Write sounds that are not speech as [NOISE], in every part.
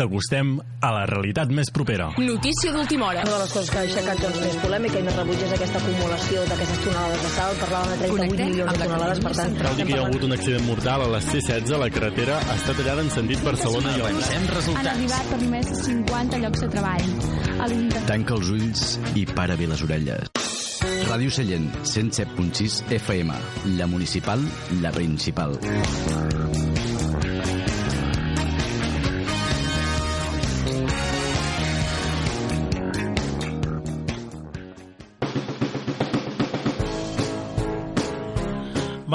T'acostem a la realitat més propera. Notícia d'última hora. Una de les coses que ha aixecat doncs, més polèmica i més rebuig és aquesta acumulació d'aquestes tonelades de sal. Parlàvem de 38 Connectem milions de la tonelades, per tant... Cal dir que hi ha hagut un accident mortal a la C-16. La carretera està tallada en sentit Barcelona i. Avancem Han arribat per només 50 llocs de treball. Tanca els ulls i para bé les orelles. Ràdio Sallent, 107.6 FM. La municipal, la principal.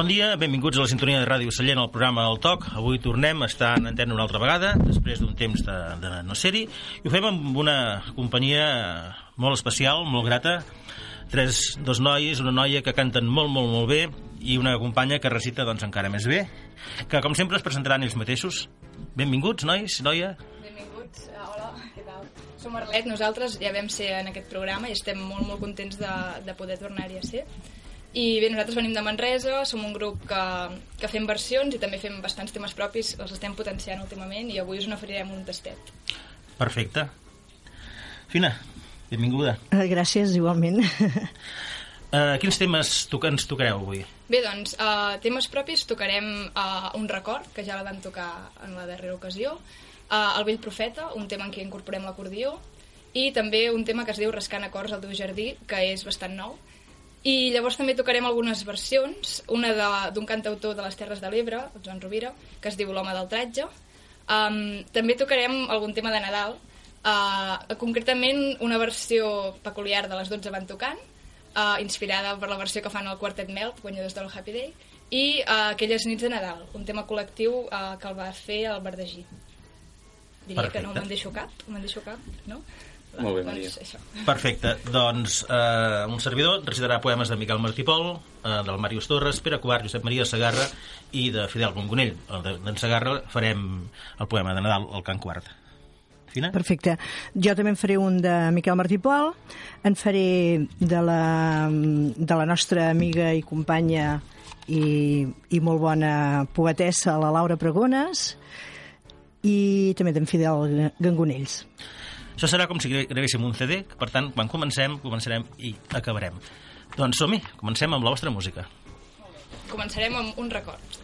Bon dia, benvinguts a la sintonia de Ràdio Sallent al programa El Toc. Avui tornem a estar en antena una altra vegada, després d'un temps de, de no ser-hi, i ho fem amb una companyia molt especial, molt grata, tres, dos nois, una noia que canten molt, molt, molt bé i una companya que recita doncs encara més bé, que com sempre es presentaran ells mateixos. Benvinguts, nois, noia. Benvinguts. Uh, hola, què tal? Som Arlet, nosaltres ja vam ser en aquest programa i estem molt, molt contents de, de poder tornar-hi a ser. I bé, nosaltres venim de Manresa, som un grup que, que fem versions i també fem bastants temes propis, els estem potenciant últimament i avui us n'oferirem un tastet. Perfecte. Fina, benvinguda. Eh, Gràcies, igualment. Uh, quins temes to ens tocareu avui? Bé, doncs, uh, temes propis tocarem uh, un record, que ja la vam tocar en la darrera ocasió, uh, El vell profeta, un tema en què incorporem l'acordió, i també un tema que es diu Rascant acords al teu jardí, que és bastant nou. I llavors també tocarem algunes versions, una de- d'un cantautor de les Terres de l'Ebre, el Joan Rovira, que es diu L'home del tratge. Um, també tocarem algun tema de Nadal, uh, concretament una versió peculiar de les 12 van tocant, uh, inspirada per la versió que fan el Quartet Melt, guanyadors del Happy Day, i uh, Aquelles nits de Nadal, un tema col·lectiu uh, que el va fer el Verdegí. Diria que no Perfecte. me'n deixo cap, me'n deixo cap, no? Molt bé, doncs, Maria. Això. Perfecte, doncs eh, un servidor recitarà poemes de Miquel Martí Pol, eh, del Màrius Torres, Pere Cobar, Josep Maria Sagarra i de Fidel Gongonell. El de- d'en Sagarra farem el poema de Nadal, el Can Quart. Fina? Perfecte. Jo també en faré un de Miquel Martí Pol, en faré de la, de la nostra amiga i companya i, i molt bona poetessa, la Laura Pregones, i també d'en Fidel Gangonells. Això serà com si gra- gravéssim un CD, per tant, quan comencem, començarem i acabarem. Doncs som-hi, comencem amb la vostra música. Començarem amb un record.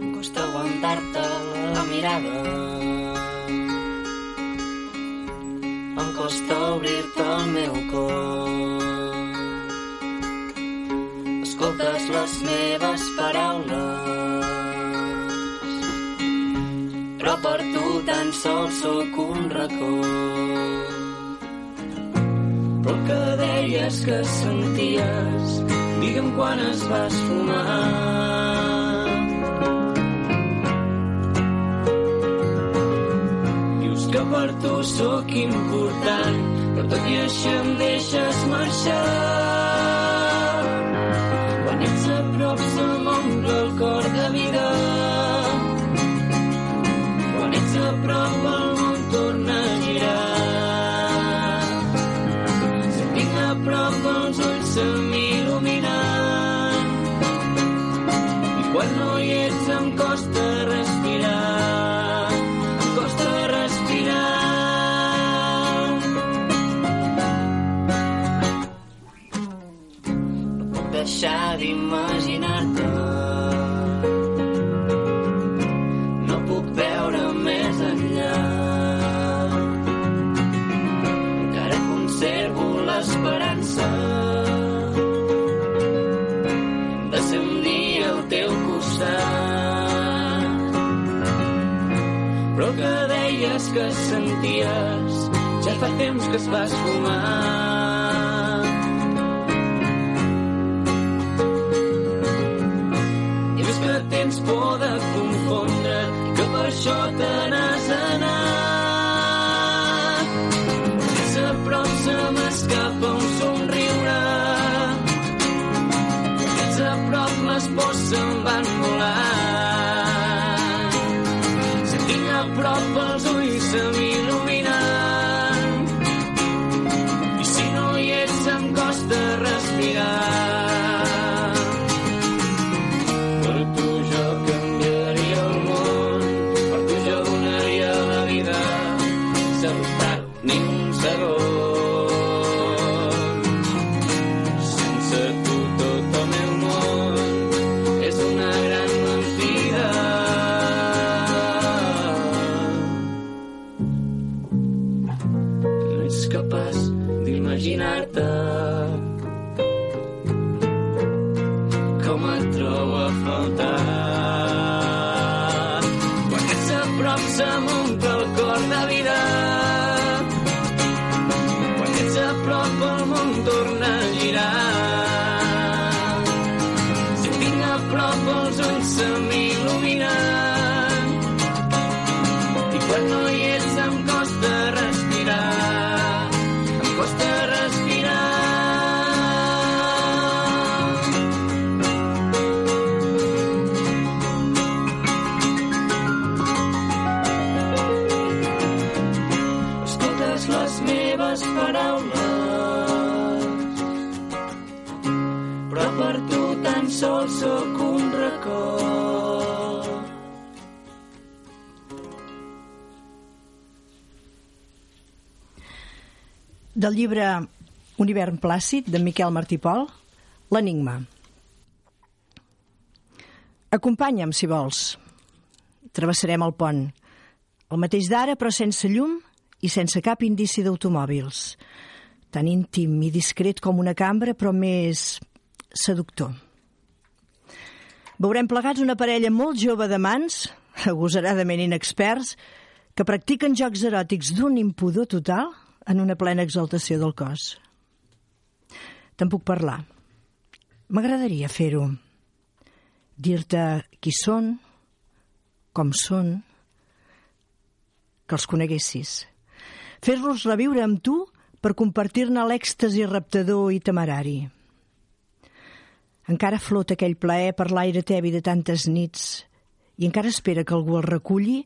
Em costa aguantar-te la mirada. Costa obrir-te el meu cor. Escoltes les meves paraules. Però per tu tan sols sóc un racó. Però que deies que senties, digue'm quan es va esfumar. Que per tu sóc important, però tot i això em deixes marxar. Es va esfumar. Del llibre Un hivern plàcid, de Miquel Martí Pol, L'enigma. Acompanya'm, si vols. Travessarem el pont. El mateix d'ara, però sense llum i sense cap indici d'automòbils. Tan íntim i discret com una cambra, però més seductor. Veurem plegats una parella molt jove de mans, agosaradament inexperts, que practiquen jocs eròtics d'un impudor total en una plena exaltació del cos. Te'n puc parlar. M'agradaria fer-ho. Dir-te qui són, com són, que els coneguessis. Fer-los reviure amb tu per compartir-ne l'èxtasi raptador i temerari. Encara flota aquell plaer per l'aire tevi de tantes nits i encara espera que algú el reculli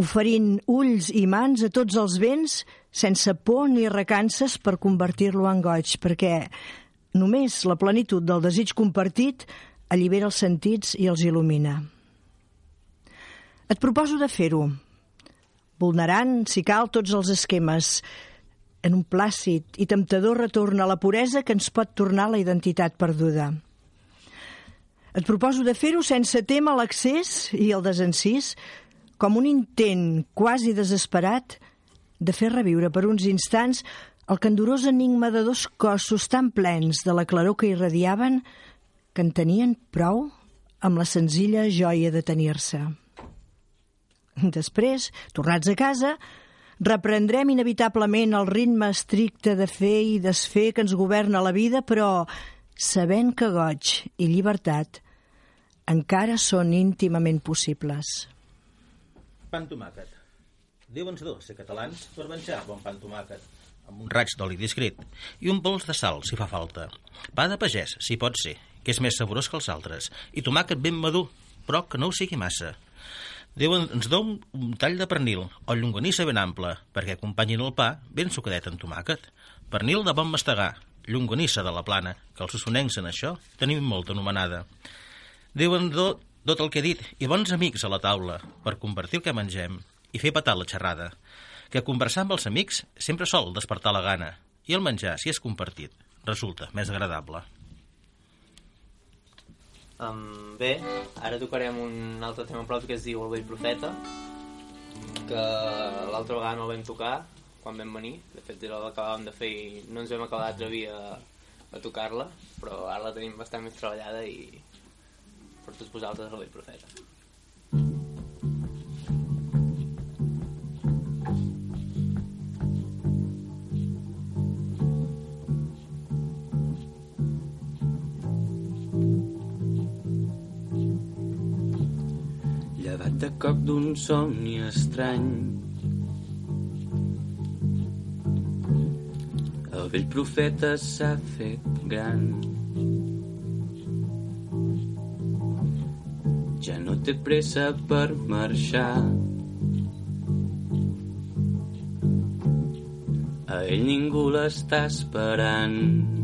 oferint ulls i mans a tots els vents sense por ni recances per convertir-lo en goig, perquè només la plenitud del desig compartit allibera els sentits i els il·lumina. Et proposo de fer-ho, vulnerant, si cal, tots els esquemes, en un plàcid i temptador retorn a la puresa que ens pot tornar la identitat perduda. Et proposo de fer-ho sense tema l'accés i el desencís, com un intent quasi desesperat de fer reviure per uns instants el candorós enigma de dos cossos tan plens de la claror que irradiaven que en tenien prou amb la senzilla joia de tenir-se. Després, tornats a casa, reprendrem inevitablement el ritme estricte de fer i desfer que ens governa la vida, però sabent que goig i llibertat encara són íntimament possibles. Pa amb tomàquet. Diuen dos ser catalans per menjar bon pa amb tomàquet, amb un raig d'oli discret i un pols de sal, si fa falta. Pa de pagès, si pot ser, que és més saborós que els altres, i tomàquet ben madur, però que no ho sigui massa. Déu ens dou un tall de pernil o llonganissa ben ample, perquè acompanyin el pa ben sucadet amb tomàquet. Pernil de bon mastegar, llonganissa de la plana, que els ossonencs en això tenim molta anomenada. Déu ens do tot el que he dit i bons amics a la taula per compartir el que mengem i fer patar la xerrada, que conversar amb els amics sempre sol despertar la gana i el menjar, si és compartit, resulta més agradable. Um, bé, ara tocarem un altre tema propi que es diu El vell profeta, que l'altra vegada no el vam tocar quan vam venir, de fet era l'acabàvem de fer i no ens vam acabar d'atrevir a, a tocar-la, però ara la tenim bastant més treballada i per tots vosaltres vell profeta. llevat de cop d'un somni estrany. El vell profeta s'ha fet gran. Ja no té pressa per marxar. A ell ningú l'està esperant.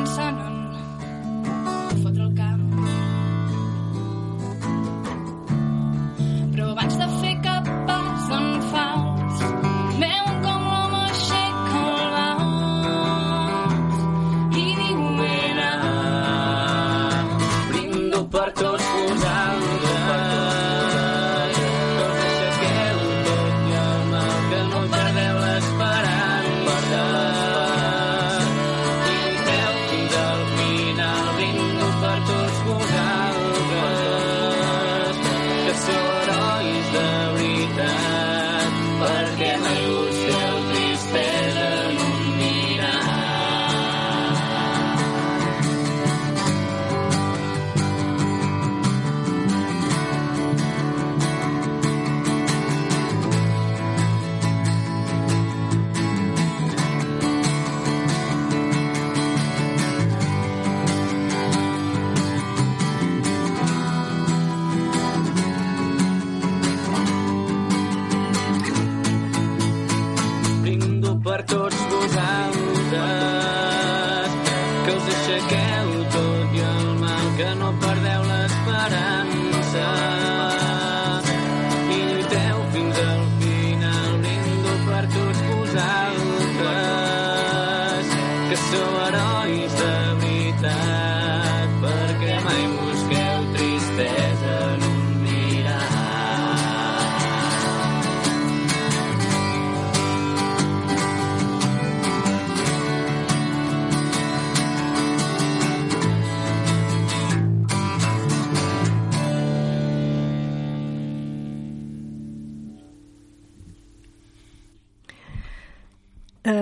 Alguns pensen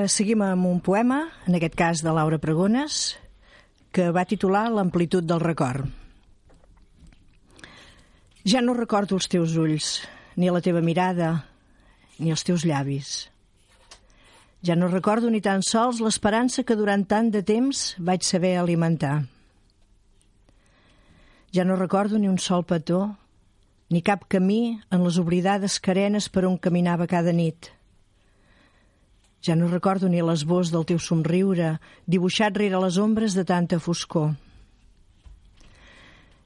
seguim amb un poema, en aquest cas de Laura Pregones, que va titular L'amplitud del record. Ja no recordo els teus ulls, ni la teva mirada, ni els teus llavis. Ja no recordo ni tan sols l'esperança que durant tant de temps vaig saber alimentar. Ja no recordo ni un sol petó, ni cap camí en les oblidades carenes per on caminava cada nit. Ja no recordo ni l'esbós del teu somriure, dibuixat rere les ombres de tanta foscor.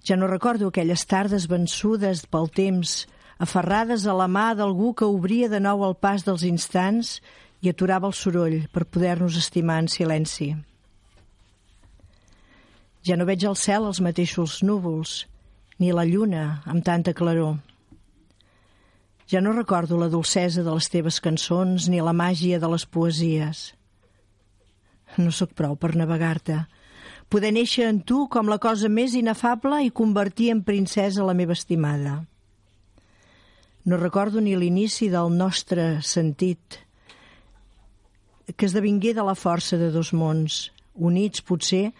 Ja no recordo aquelles tardes vençudes pel temps, aferrades a la mà d'algú que obria de nou el pas dels instants i aturava el soroll per poder-nos estimar en silenci. Ja no veig al cel els mateixos núvols, ni la lluna amb tanta claror. Ja no recordo la dolcesa de les teves cançons ni la màgia de les poesies. No sóc prou per navegar-te. Poder néixer en tu com la cosa més inefable i convertir en princesa la meva estimada. No recordo ni l'inici del nostre sentit, que esdevingué de la força de dos mons, units potser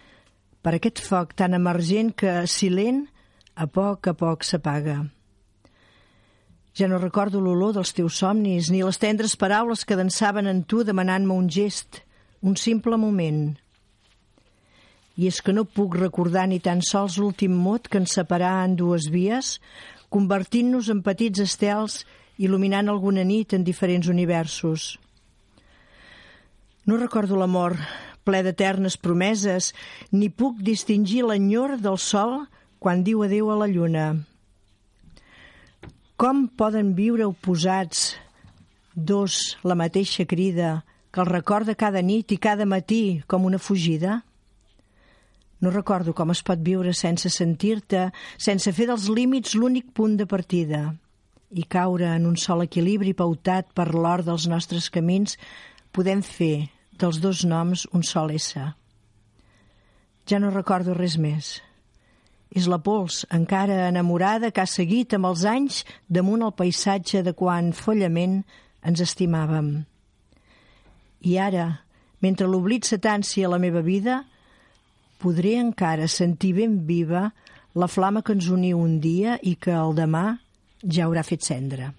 per aquest foc tan emergent que, silent, a poc a poc s'apaga. Ja no recordo l'olor dels teus somnis ni les tendres paraules que dansaven en tu demanant-me un gest, un simple moment. I és que no puc recordar ni tan sols l'últim mot que ens separà en dues vies, convertint-nos en petits estels il·luminant alguna nit en diferents universos. No recordo l'amor, ple d'eternes promeses, ni puc distingir l'enyor del sol quan diu adeu a la lluna. Com poden viure oposats dos la mateixa crida que el recorda cada nit i cada matí com una fugida? No recordo com es pot viure sense sentir-te, sense fer dels límits l'únic punt de partida i caure en un sol equilibri pautat per l'or dels nostres camins, podem fer dels dos noms un sol ésser. Ja no recordo res més. És la pols, encara enamorada, que ha seguit amb els anys damunt el paisatge de quan, follament, ens estimàvem. I ara, mentre l'oblit s'atansi a la meva vida, podré encara sentir ben viva la flama que ens uniu un dia i que el demà ja haurà fet cendra.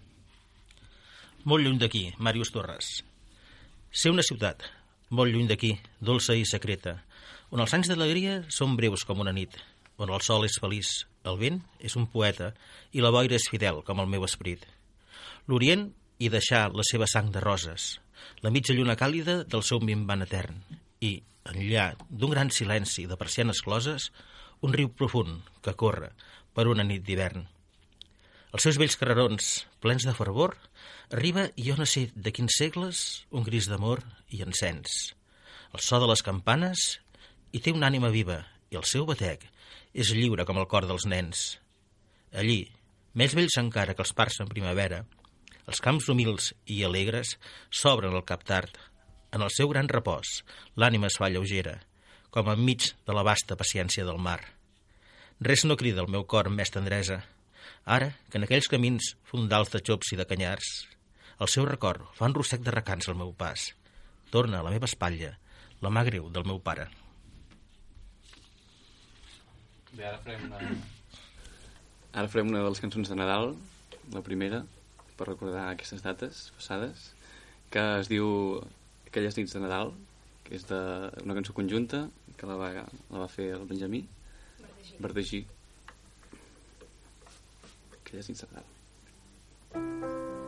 Molt lluny d'aquí, Màrius Torres. Ser una ciutat, molt lluny d'aquí, dolça i secreta, on els anys d'alegria són breus com una nit, on el sol és feliç, el vent és un poeta i la boira és fidel com el meu esperit. L'Orient hi deixà la seva sang de roses, la mitja lluna càlida del seu minvant etern, i, enllà d'un gran silenci de persianes closes, un riu profund que corre per una nit d'hivern. Els seus vells carrerons, plens de fervor, arriba i jo no sé de quins segles un gris d'amor i encens. El so de les campanes hi té una ànima viva i el seu batec és lliure com el cor dels nens. Allí, més vells encara que els parcs en primavera, els camps humils i alegres s'obren al cap tard. En el seu gran repòs, l'ànima es fa lleugera, com enmig de la vasta paciència del mar. Res no crida el meu cor amb més tendresa. Ara, que en aquells camins fondals de xops i de canyars, el seu record fa un rossec de recants al meu pas. Torna a la meva espatlla la mà greu del meu pare. Bé, ara farem una... Ara farem una de les cançons de Nadal, la primera, per recordar aquestes dates passades, que es diu Aquelles nits de Nadal, que és de una cançó conjunta, que la va, la va fer el Benjamí, Verdegí. Aquelles nits de Nadal. Aquelles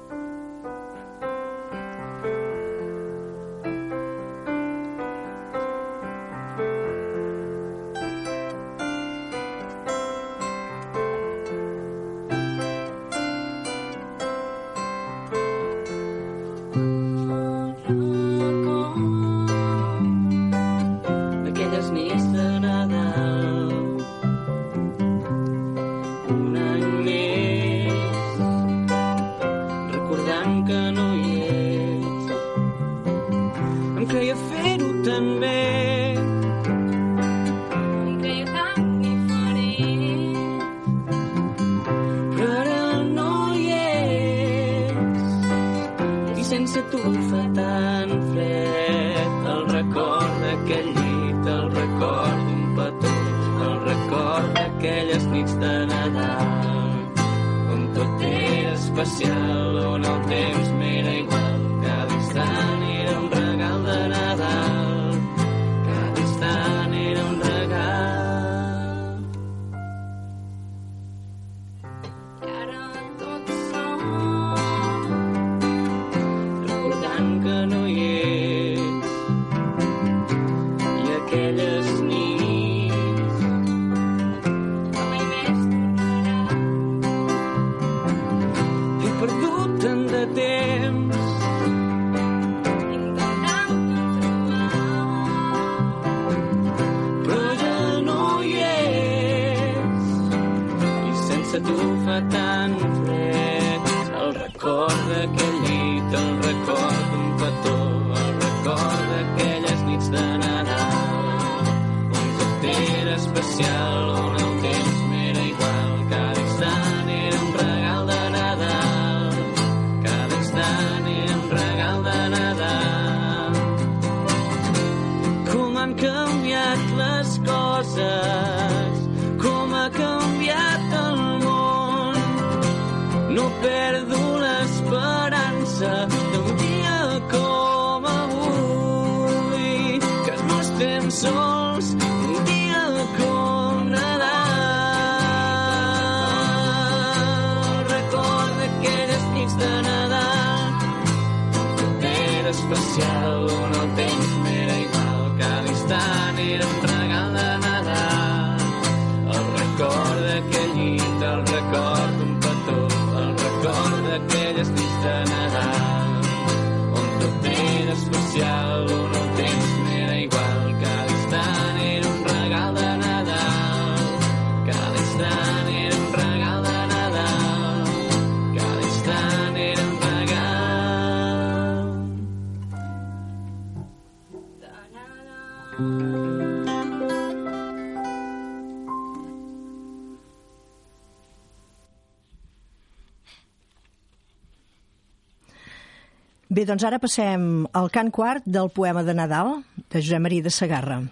Bé, doncs ara passem al cant quart del poema de Nadal de Josep Maria de Sagarra.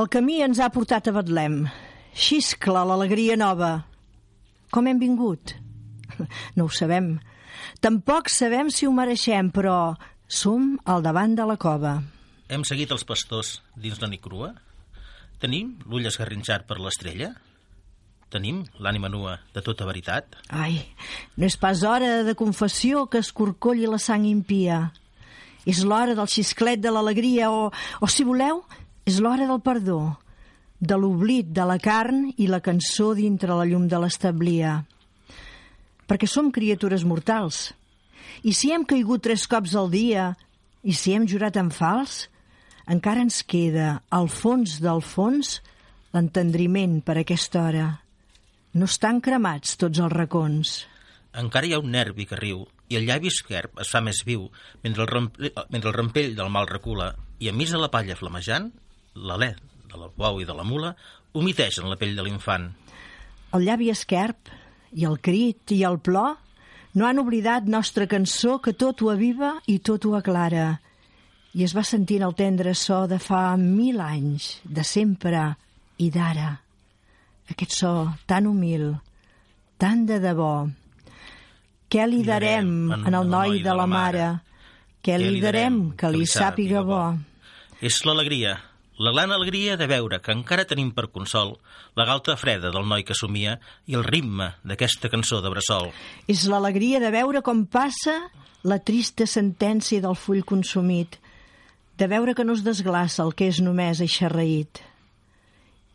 El camí ens ha portat a Betlem. Xiscla l'alegria nova. Com hem vingut? [LAUGHS] No ho sabem. Tampoc sabem si ho mereixem, però som al davant de la cova. Hem seguit els pastors dins la nit crua? Tenim l'ull esgarrinxat per l'estrella? Tenim l'ànima nua de tota veritat? Ai, no és pas hora de confessió que escorcolli la sang impia. És l'hora del xisclet de l'alegria o, o, si voleu, és l'hora del perdó, de l'oblit de la carn i la cançó dintre la llum de l'establia. Perquè som criatures mortals. I si hem caigut tres cops al dia, i si hem jurat en fals, encara ens queda, al fons del fons, l'entendriment per aquesta hora. No estan cremats tots els racons. Encara hi ha un nervi que riu i el llavi esquerp es fa més viu mentre el, rampell, mentre el rampell del mal recula i enmig de la palla flamejant, l'alè de la bou i de la mula humiteixen la pell de l'infant. El llavi esquerp i el crit i el plor no han oblidat nostra cançó que tot ho aviva i tot ho aclara. I es va sentint el tendre so de fa mil anys, de sempre i d'ara. Aquest so tan humil, tan de debò. Què li darem en el noi de la mare? Què li darem que li sàpiga bo? És l'alegria, la gran alegria de veure que encara tenim per consol la galta freda del noi que somia i el ritme d'aquesta cançó de bressol. És l'alegria de veure com passa la trista sentència del full consumit, de veure que no es desglaça el que és només eixarreït.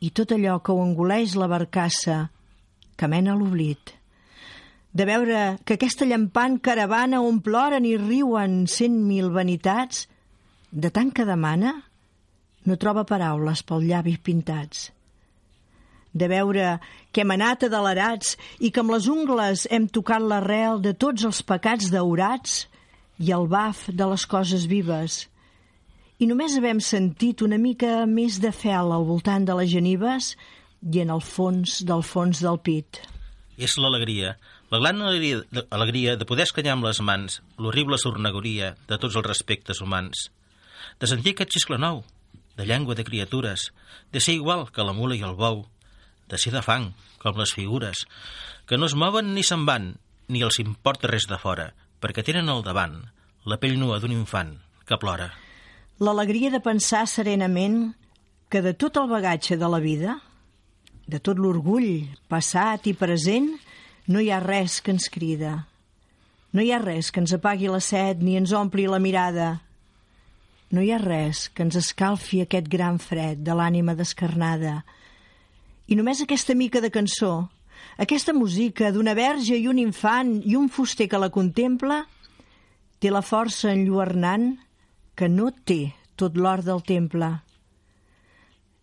I tot allò que ho engoleix la barcassa, que mena l'oblit. De veure que aquesta llampant caravana on ploren i riuen cent mil vanitats, de tant que demana, no troba paraules pel llavis pintats. De veure que hem anat adelerats i que amb les ungles hem tocat l'arrel de tots els pecats daurats i el baf de les coses vives. I només havem sentit una mica més de fel al voltant de les genives i en el fons del fons del pit. És l'alegria, la gran alegria, alegria de poder escanyar amb les mans l'horrible sornegoria de tots els respectes humans, de sentir aquest xiscle nou, de llengua de criatures, de ser igual que la mula i el bou, de ser de fang, com les figures, que no es mouen ni se'n van, ni els importa res de fora, perquè tenen al davant la pell nua d'un infant que plora. L'alegria de pensar serenament que de tot el bagatge de la vida, de tot l'orgull passat i present, no hi ha res que ens crida. No hi ha res que ens apagui la set ni ens ompli la mirada. No hi ha res que ens escalfi aquest gran fred de l'ànima descarnada. I només aquesta mica de cançó, aquesta música d'una verge i un infant i un fuster que la contempla, té la força enlluernant que no té tot l'or del temple.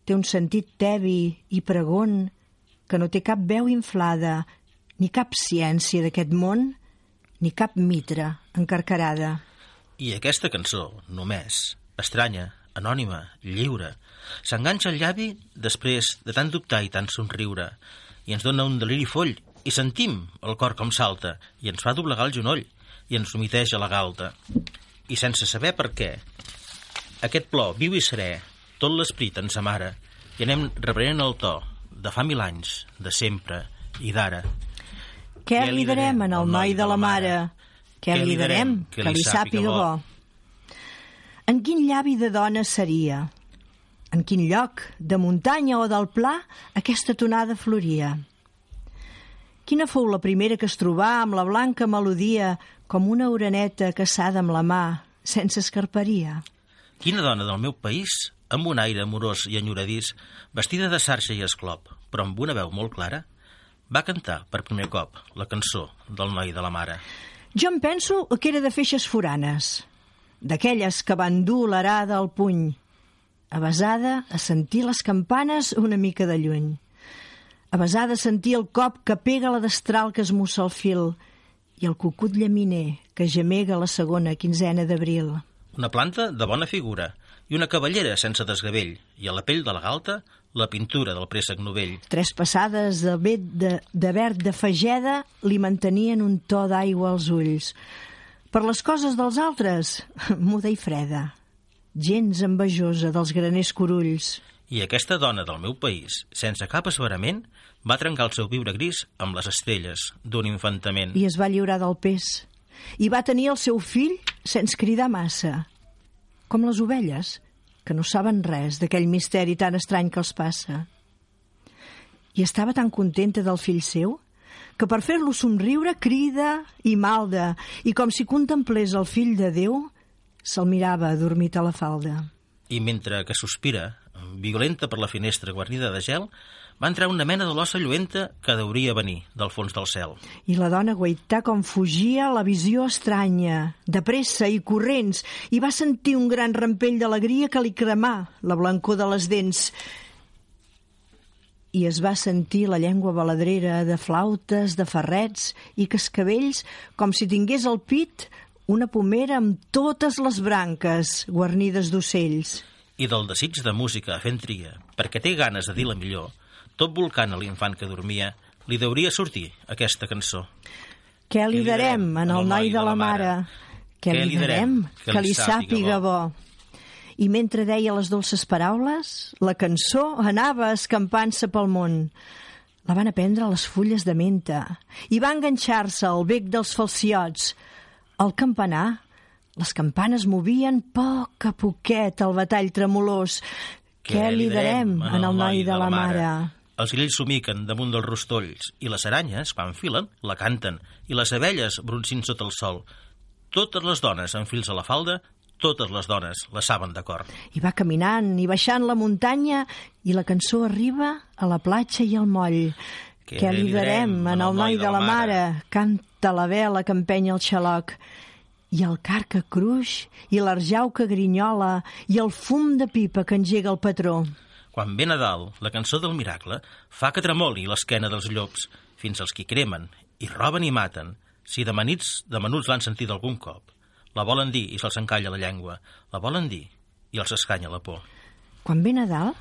Té un sentit tevi i pregon que no té cap veu inflada ni cap ciència d'aquest món, ni cap mitra encarcarada. I aquesta cançó, només, estranya, anònima, lliure, s'enganxa al llavi després de tant dubtar i tant somriure, i ens dona un deliri foll, i sentim el cor com salta, i ens fa doblegar el genoll, i ens humiteja la galta. I sense saber per què, aquest plor viu i serè, tot l'esprit ens amara, i anem reprenent el to, de fa mil anys, de sempre i d'ara. Què li darem en el noi de la mare? Què li darem que li sàpiga bo? En quin llavi de dona seria? En quin lloc, de muntanya o del pla, aquesta tonada floria? Quina fou la primera que es trobà amb la blanca melodia com una oreneta caçada amb la mà, sense escarperia? Quina dona del meu país, amb un aire amorós i enyoradís, vestida de sarxa i esclop, però amb una veu molt clara, va cantar per primer cop la cançó del noi de la mare. Jo em penso que era de feixes foranes, d'aquelles que van dur l'arada al puny, avasada a sentir les campanes una mica de lluny, avasada a sentir el cop que pega la destral que es mussa el fil i el cucut llaminer que gemega la segona quinzena d'abril. Una planta de bona figura i una cavallera sense desgavell i a la pell de la galta la pintura del préssec novell. Tres passades de, vet de, de verd de fageda li mantenien un to d'aigua als ulls. Per les coses dels altres, [LAUGHS] muda i freda, gens envejosa dels graners corulls. I aquesta dona del meu país, sense cap esverament, va trencar el seu viure gris amb les estelles d'un infantament. I es va lliurar del pes. I va tenir el seu fill sense cridar massa. Com les ovelles, que no saben res d'aquell misteri tan estrany que els passa. I estava tan contenta del fill seu que per fer-lo somriure crida i malda i com si contemplés el fill de Déu se'l mirava adormit a la falda. I mentre que sospira, violenta per la finestra guarnida de gel, va entrar una mena de l'ossa lluenta que deuria venir del fons del cel. I la dona guaità com fugia la visió estranya, de pressa i corrents, i va sentir un gran rampell d'alegria que li cremà la blancor de les dents. I es va sentir la llengua baladrera de flautes, de ferrets i cascavells, com si tingués al pit una pomera amb totes les branques guarnides d'ocells. I del desig de música fent tria, perquè té ganes de dir la millor, tot volcant a l'infant que dormia, li deuria sortir aquesta cançó. Què li darem en el noi de la mare? Què li darem que li sàpiga bo? I mentre deia les dolces paraules, la cançó anava escampant-se pel món. La van aprendre les fulles de menta i va enganxar-se al bec dels falciots. Al campanar, les campanes movien poc a poquet el batall tremolós. Què li darem en el noi de la mare? Els grills somiquen damunt dels rostolls i les aranyes, quan filen, la canten i les abelles broncint sota el sol. Totes les dones amb fils a la falda, totes les dones la saben d'acord. I va caminant i baixant la muntanya i la cançó arriba a la platja i al moll. Què Què li darem en el noi de la mare? Canta la vela que empenya el xaloc. I el car que cruix, i l'arjau que grinyola, i el fum de pipa que engega el patró. Quan ve Nadal, la cançó del miracle fa que tremoli l'esquena dels llops, fins als qui cremen, i roben i maten, si de menits de menuts l'han sentit algun cop. La volen dir i se'ls encalla la llengua, la volen dir i els escanya la por. Quan ve Nadal,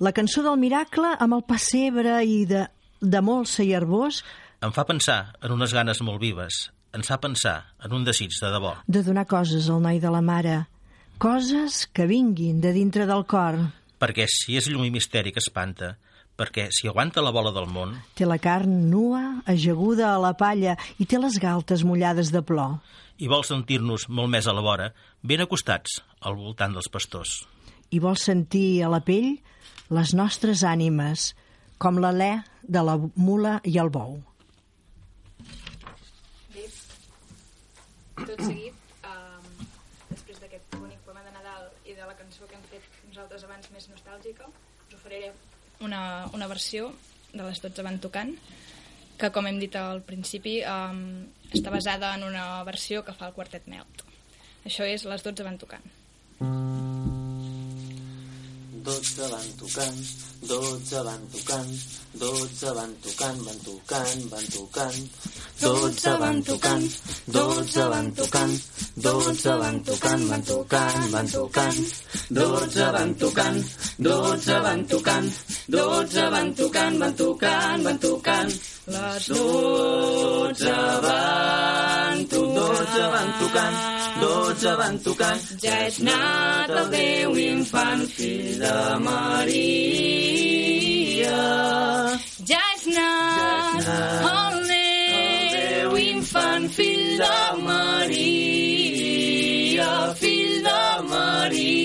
la cançó del miracle amb el pessebre i de, de molsa i arbós Em fa pensar en unes ganes molt vives, ens fa pensar en un desig de debò. de donar coses al noi de la mare. Coses que vinguin de dintre del cor. Perquè si és llum i misteri que espanta, perquè si aguanta la bola del món, Té la carn nua, ajaguda a la palla i té les galtes mullades de plor. i vol sentir-nos molt més a la vora, ben acostats al voltant dels pastors. I vol sentir a la pell les nostres ànimes, com l'alè de la mula i el bou. Bé, tot seguit, um, després d'aquest bonic poema de Nadal i de la cançó que hem fet nosaltres abans més nostàlgica, us oferiré una, una versió de les 12 van tocant, que com hem dit al principi um, està basada en una versió que fa el quartet Melt. Això és les 12 van tocant. Dotze van tocant, dotze van tocant, dotze van tocant, van tocant, van tocant, dotze van tocant, dotze van tocant, dotze van tocant, van tocant, van tocant, dotze van tocant, dotze van tocant, dotze van tocant, van tocant, van tocant, les dotze van tocant, dotze van tocant, dotze van tocant, ja és nat el Déu infant, fill de Maria. Ja és nat el Déu infant, fill de Maria, fill de Maria.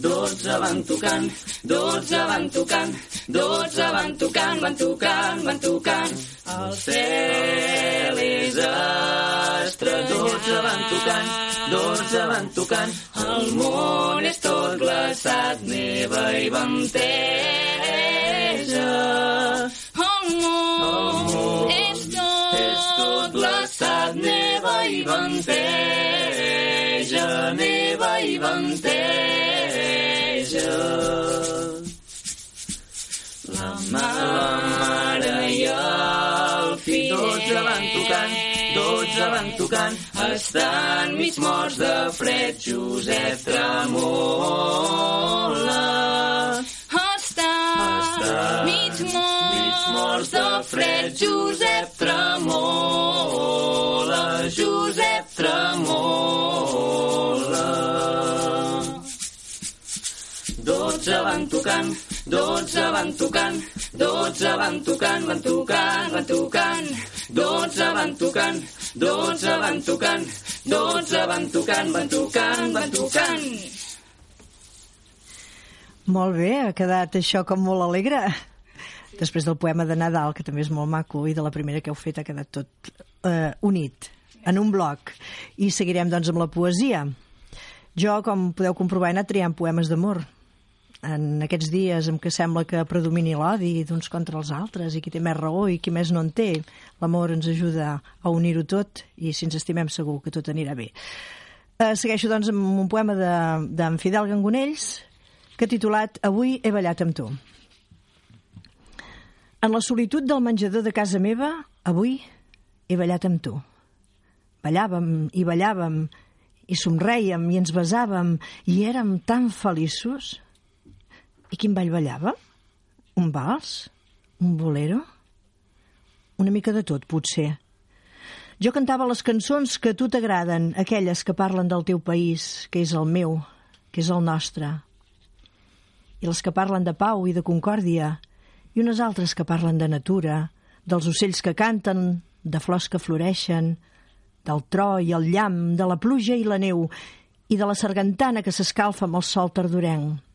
Dotze van tocant, dotze van tocant, dotze van tocant, van tocant, van tocant. El cel és astre, dotze van tocant, dotze van tocant. El món és tot glaçat, neva i venteja. El món és tot, És tot glaçat, neva i venteja, neva i venteja. La mare i el fill, dotze van tocant, dotze van tocant, estan mig morts de fred, Josep tremola. està mig mort, mig morts de fred, Josep tremola, Josep tremola. Dotze van tocant, dotze van tocant, dotze van tocant, van tocant, van tocant, dotze van tocant, dotze van tocant, dotze van tocant, van tocant, van tocant. Molt bé, ha quedat això com molt alegre. Després del poema de Nadal, que també és molt maco, i de la primera que heu fet ha quedat tot eh, unit en un bloc. I seguirem, doncs, amb la poesia. Jo, com podeu comprovar, he anat triant poemes d'amor. En aquests dies en què sembla que predomini l'odi d'uns contra els altres i qui té més raó i qui més no en té, l'amor ens ajuda a unir-ho tot i si ens estimem segur que tot anirà bé. Eh, segueixo, doncs, amb un poema d'en de, Fidel Gangonells, que ha titulat Avui he ballat amb tu. En la solitud del menjador de casa meva, avui he ballat amb tu. Ballàvem i ballàvem i somreiem i ens besàvem i érem tan feliços. I quin ball ballava? Un vals? Un bolero? Una mica de tot, potser. Jo cantava les cançons que a tu t'agraden, aquelles que parlen del teu país, que és el meu, que és el nostre, i les que parlen de pau i de concòrdia, i unes altres que parlen de natura, dels ocells que canten, de flors que floreixen, del tro i el llamp, de la pluja i la neu, i de la sargantana que s'escalfa amb el sol tardorenc.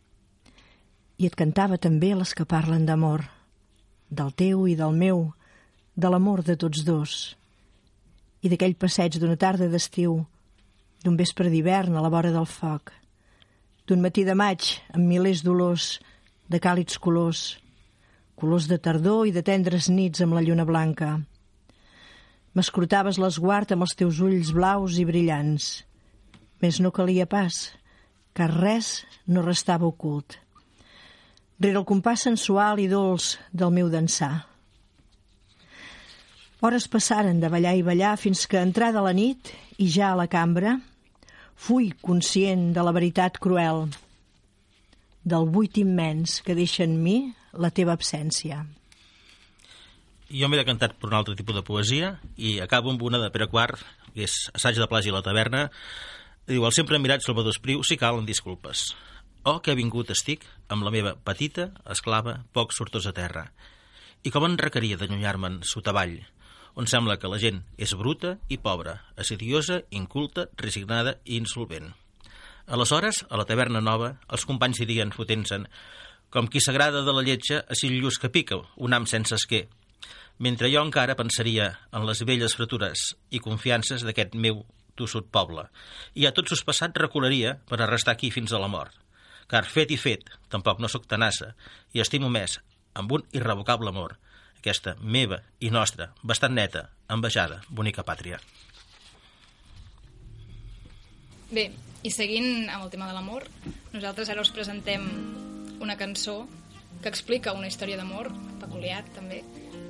I et cantava també les que parlen d'amor, del teu i del meu, de l'amor de tots dos, i d'aquell passeig d'una tarda d'estiu, d'un vespre d'hivern a la vora del foc, d'un matí de maig amb milers d'olors, de càlids colors, colors de tardor i de tendres nits amb la lluna blanca. M'escrutaves l'esguard amb els teus ulls blaus i brillants. Més no calia pas, car res no restava ocult. Rere el compàs sensual i dolç del meu dansar. Hores passaren de ballar i ballar fins que, entrada la nit i ja a la cambra, fui conscient de la veritat cruel, del buit immens que deixa en mi la teva absència. Jo m'he decantat per un altre tipus de poesia i acabo amb una de Pere Quart, que és Assaig de plagi a la taverna. Diu, el sempre mirat Salvador Espriu, si calen disculpes. Oh, que vingut estic amb la meva petita, esclava, poc sortosa terra. I com en requeria d'allunyar-me'n sotavall, on sembla que la gent és bruta i pobra, asidiosa, inculta, resignada i insolvent. Aleshores, a la taverna nova, els companys dirien, fotent-se'n, com qui s'agrada de la lletja a Sillus que pica, un am sense esquer, mentre jo encara pensaria en les velles fratures i confiances d'aquest meu tossut poble, i a tots els passats recularia per a restar aquí fins a la mort. Car fet i fet, tampoc no sóc tenassa, i estimo més, amb un irrevocable amor, aquesta meva i nostra, bastant neta, envejada, bonica pàtria. Bé, I seguint amb el tema de l'amor, nosaltres ara us presentem una cançó que explica una història d'amor, peculiar també,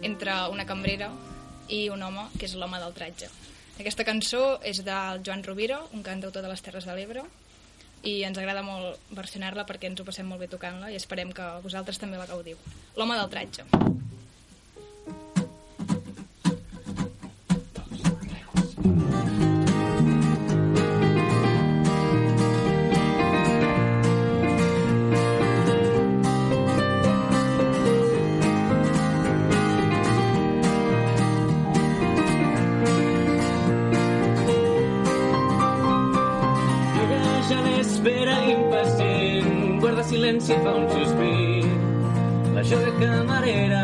entre una cambrera i un home que és l'home del tratge. Aquesta cançó és del Joan Rovira, un cantautor de les Terres de l'Ebre, i ens agrada molt versionar-la perquè ens ho passem molt bé tocant-la i esperem que vosaltres també la gaudiu. L'home del tratge. Ella guarda silenci i fa un sospir. La jove camarera,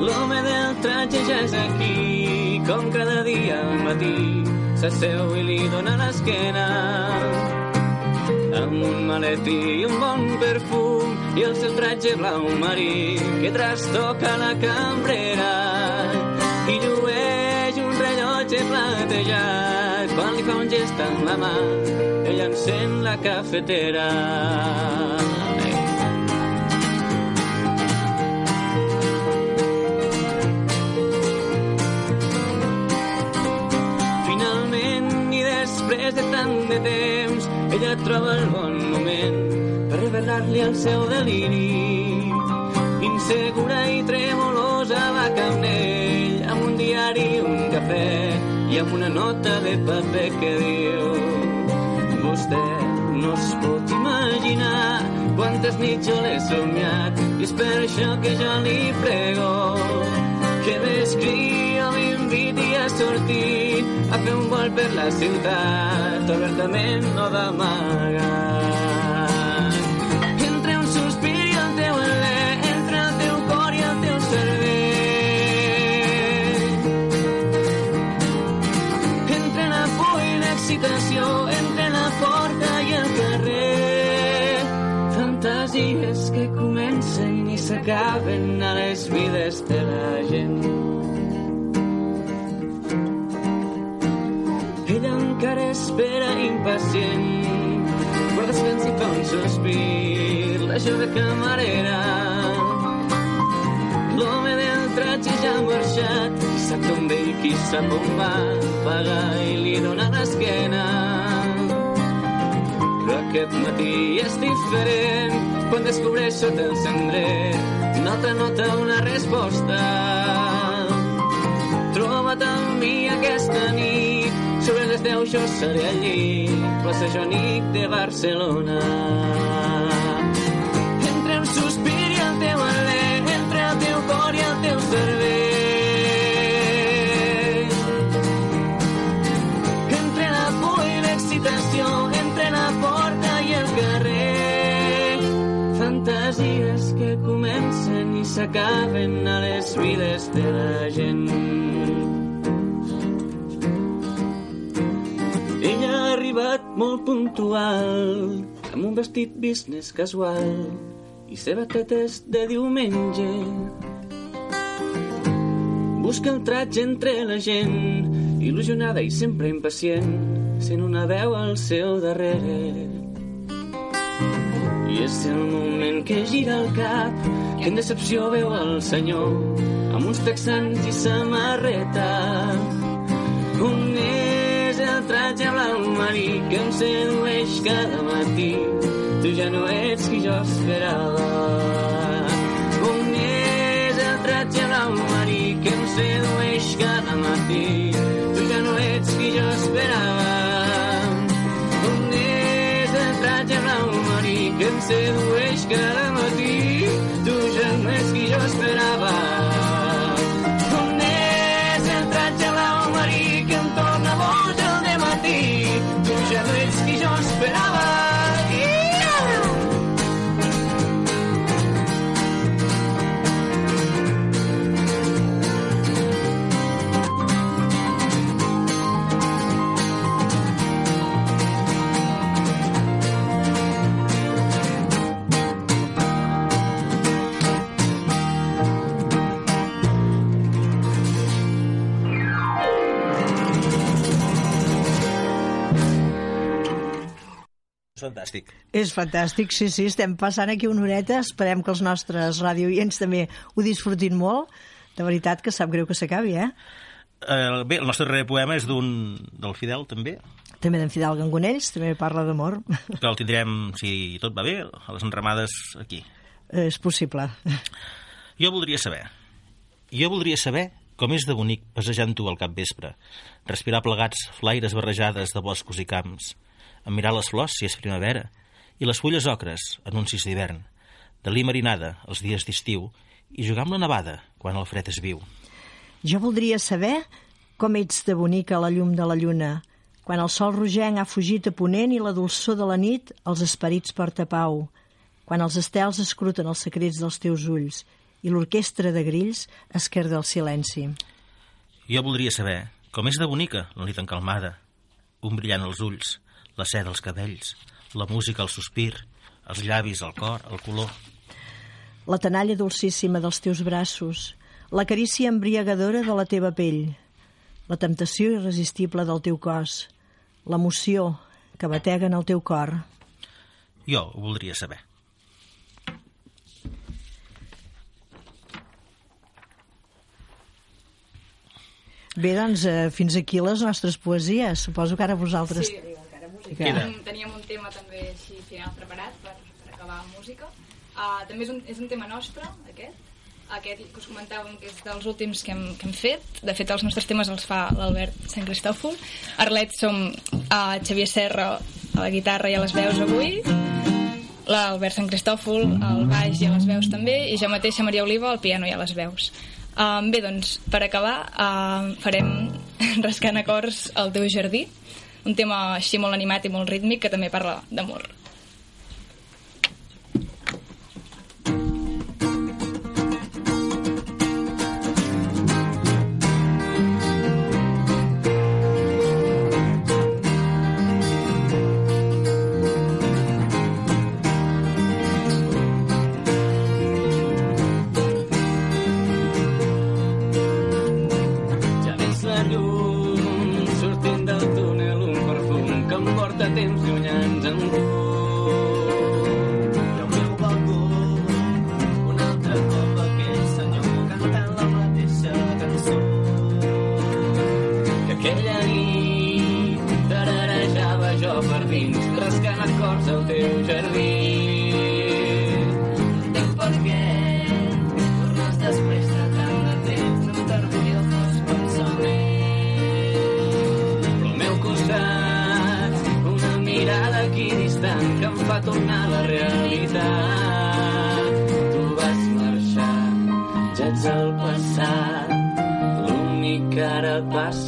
l'home del tratge ja és aquí, com cada dia al matí, s'asseu i li dona l'esquena. Amb un maletí i un bon perfum i el seu tratge blau marí que trastoca la cambrera i llueix un rellotge platejat quan li fa un gest amb la mà ella encén la cafetera Finalment, i després de tant de temps, ella troba el bon moment per revelar-li el seu deliri. Insegura i tremolosa va cap amb un diari un cafè i amb una nota de paper que diu no es pot imaginar quantes nits jo l'he somiat i és per això que jo li prego que m'escriu o m'inviti a sortir a fer un vol per la ciutat obertament o d'amagat s'acaben a les vides de la gent. Ella encara espera impacient. Guarda silenci i fa un sospir la jove camarera. L'home del tratge ja ha marxat i sap d'on ve i qui sap on va paga i li dona l'esquena però aquest matí és diferent quan descobreix sota el cendrer nota nota una resposta. Troba't amb mi aquesta nit. Sobre les 10 jo seré allí. Plaça Joanic de Barcelona s'acaben a les vides de la gent ella ha arribat molt puntual amb un vestit business casual i sabatetes de diumenge Busca el tratge entre la gent, il·lusionada i sempre impacient, sent una veu al seu darrere. I és el moment que gira el cap, que en decepció veu el senyor, amb uns texans i samarreta. On és el tratge blau marí que em sedueix cada matí? Tu ja no ets qui jo esperava. On és el tratge blau marí que em sedueix cada matí? Tu ja no ets qui jo esperava. Marí que em sedueix fantàstic. És fantàstic, sí, sí, estem passant aquí una horeta, esperem que els nostres radioients també ho disfrutin molt. De veritat que sap greu que s'acabi, eh? Eh, bé, el nostre darrer poema és d'un del Fidel, també, També d'en Fidel Gangonells, també parla d'amor. que el tindrem, si tot va bé, a les enramades aquí. és possible. Jo voldria saber, jo voldria saber com és de bonic passejant-ho al capvespre, respirar plegats flaires barrejades de boscos i camps, admirar les flors si és primavera, i les fulles ocres, anuncis d'hivern, de li marinada els dies d'estiu i jugar amb la nevada quan el fred és viu. Jo voldria saber com ets de bonica a la llum de la lluna, quan el sol rogenc ha fugit a ponent i la dolçor de la nit els esperits porta pau, quan els estels escruten els secrets dels teus ulls i l'orquestra de grills esquerda el silenci. Jo voldria saber com és de bonica la nit encalmada, un brillant als ulls, la seda als cabells, la música al sospir, els llavis al cor, el color. La tenalla dolcíssima dels teus braços, la carícia embriagadora de la teva pell, la temptació irresistible del teu cos, l'emoció que batega en el teu cor. Jo ho voldria saber. Bé, doncs, eh, fins aquí les nostres poesies. Suposo que ara vosaltres... Sí. Música. Queda. Teníem, teníem un tema també així final preparat per, per acabar amb música. Uh, també és un, és un tema nostre, aquest. Aquest que us comentàvem que és dels últims que hem, que hem fet. De fet, els nostres temes els fa l'Albert Sant Cristòfol. Arlet som uh, Xavier Serra a la guitarra i a les veus avui, l'Albert Sant Cristòfol al baix i a les veus també, i jo mateixa, Maria Oliva, al piano i a les veus. Um, bé, doncs, per acabar, uh, farem [LAUGHS] Rascant acords al teu jardí, un tema així molt animat i molt rítmic que també parla d'amor.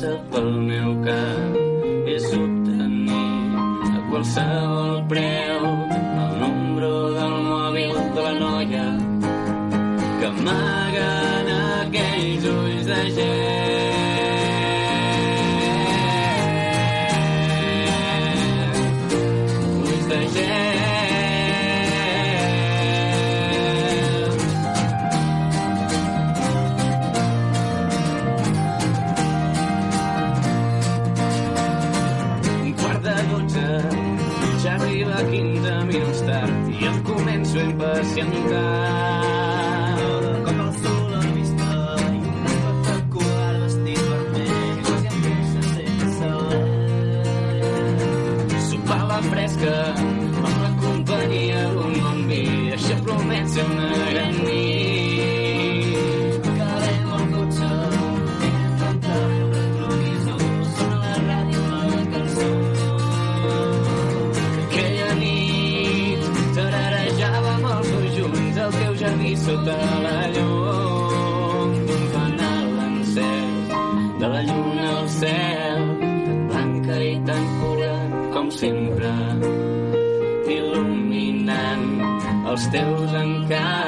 Passa pel meu cap és obtenir a qualsevol preu el número del mòbil de la noia que amaguen aquells ulls de gel. Els teus encants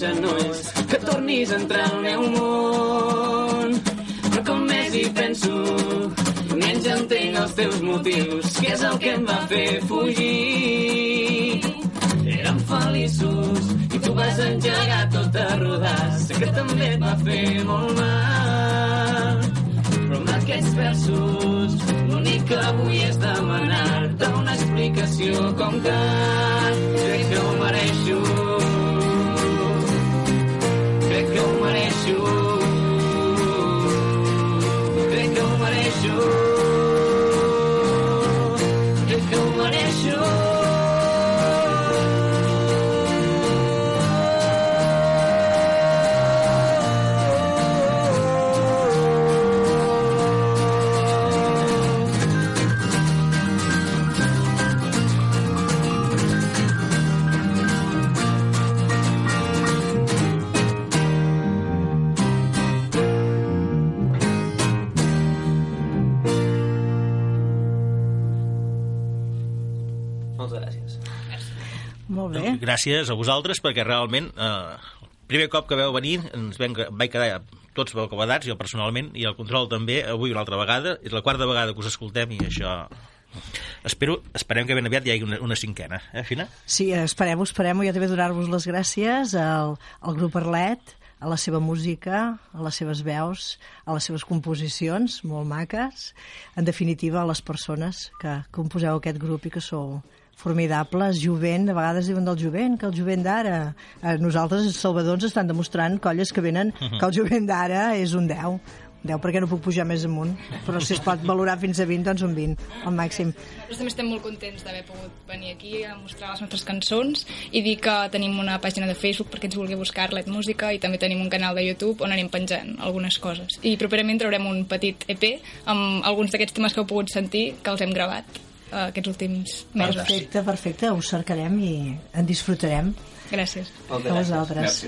genolls que tornis a entrar al meu món. Però com més hi penso, menys entenc els teus motius, que és el que em va fer fugir. Érem feliços i tu vas engegar tot a rodar. Sé que també et va fer molt mal. Però amb aquests versos l'únic que vull és demanar-te una explicació com que Moltes gràcies. Molt bé. Gràcies a vosaltres perquè realment eh, el primer cop que veu venir ens vam, vaig quedar tots bocabadats, jo personalment, i el control també, avui una altra vegada. És la quarta vegada que us escoltem i això... Espero, esperem que ben aviat hi hagi una, una cinquena, eh, Fina? Sí, esperem-ho, esperem-ho. Jo també donar-vos les gràcies al, al grup Arlet, a la seva música, a les seves veus, a les seves composicions, molt maques. En definitiva, a les persones que composeu aquest grup i que sou formidables, jovent, a vegades diuen del jovent, que el jovent d'ara... eh, Nosaltres, els salvadors, estan demostrant colles que venen que el jovent d'ara és un 10. Un 10 perquè no puc pujar més amunt, però si es pot valorar fins a 20, doncs un 20, al màxim. Nosaltres també estem molt contents d'haver pogut venir aquí a mostrar les nostres cançons i dir que tenim una pàgina de Facebook perquè ens vulgui buscar Arlet Música i també tenim un canal de YouTube on anem penjant algunes coses. I properament traurem un petit EP amb alguns d'aquests temes que heu pogut sentir que els hem gravat aquests últims mesos. Perfecte, perfecte, ho cercarem i en disfrutarem. Gràcies. A vosaltres.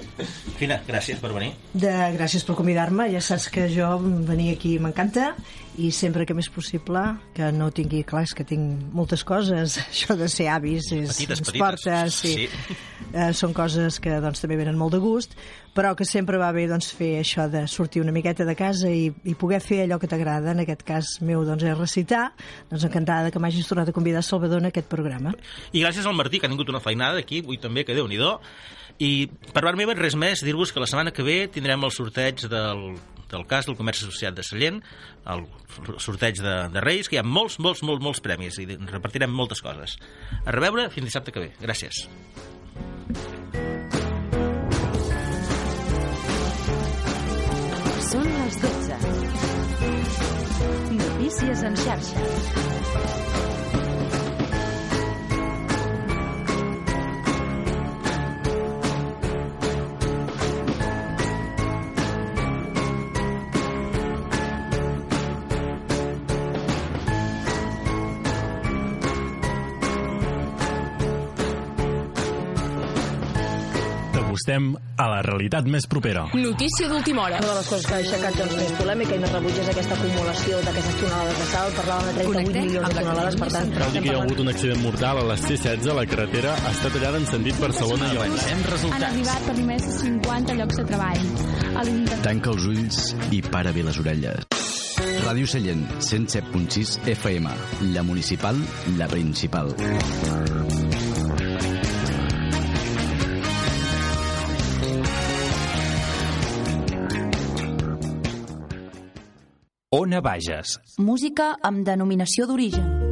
Fina, gràcies per venir. De, gràcies per convidar-me, ja saps que jo venir aquí m'encanta i sempre que més possible que no tingui, clar, és que tinc moltes coses. [LAUGHS] Això de ser avis és, Petites, ens porta, sí, Sí. Eh, són coses que doncs, també venen molt de gust però que sempre va bé doncs, fer això de sortir una miqueta de casa i, i poder fer allò que t'agrada, en aquest cas meu doncs, és recitar, doncs encantada que m'hagis tornat a convidar Salvador en aquest programa. I gràcies al Martí, que ha tingut una feinada aquí, avui també, que déu nhi I per part meva, res més, dir-vos que la setmana que ve tindrem el sorteig del, del cas del Comerç Associat de Sallent, el sorteig de, de Reis, que hi ha molts, molts, molts, molts premis i repartirem moltes coses. A reveure fins dissabte que ve. Gràcies. Són les 12. Notícies en xarxa. T'acostem a la realitat més propera. Notícia d'última hora. Una de les coses que ha aixecat doncs, més polèmica i més rebuig és aquesta acumulació d'aquestes tonelades de sal. Parlàvem de 38 Connectem milions de la tonelades, per tant... Cal dir que hi ha hagut un accident mortal a la C-16. La carretera ha estat tallada en sentit Barcelona i Valls. Han arribat per més de 50 llocs de treball. Tanca els ulls i para bé les orelles. Ràdio Sallent, 107.6 FM. La municipal, la principal. Ona Bages. Música amb denominació d'origen.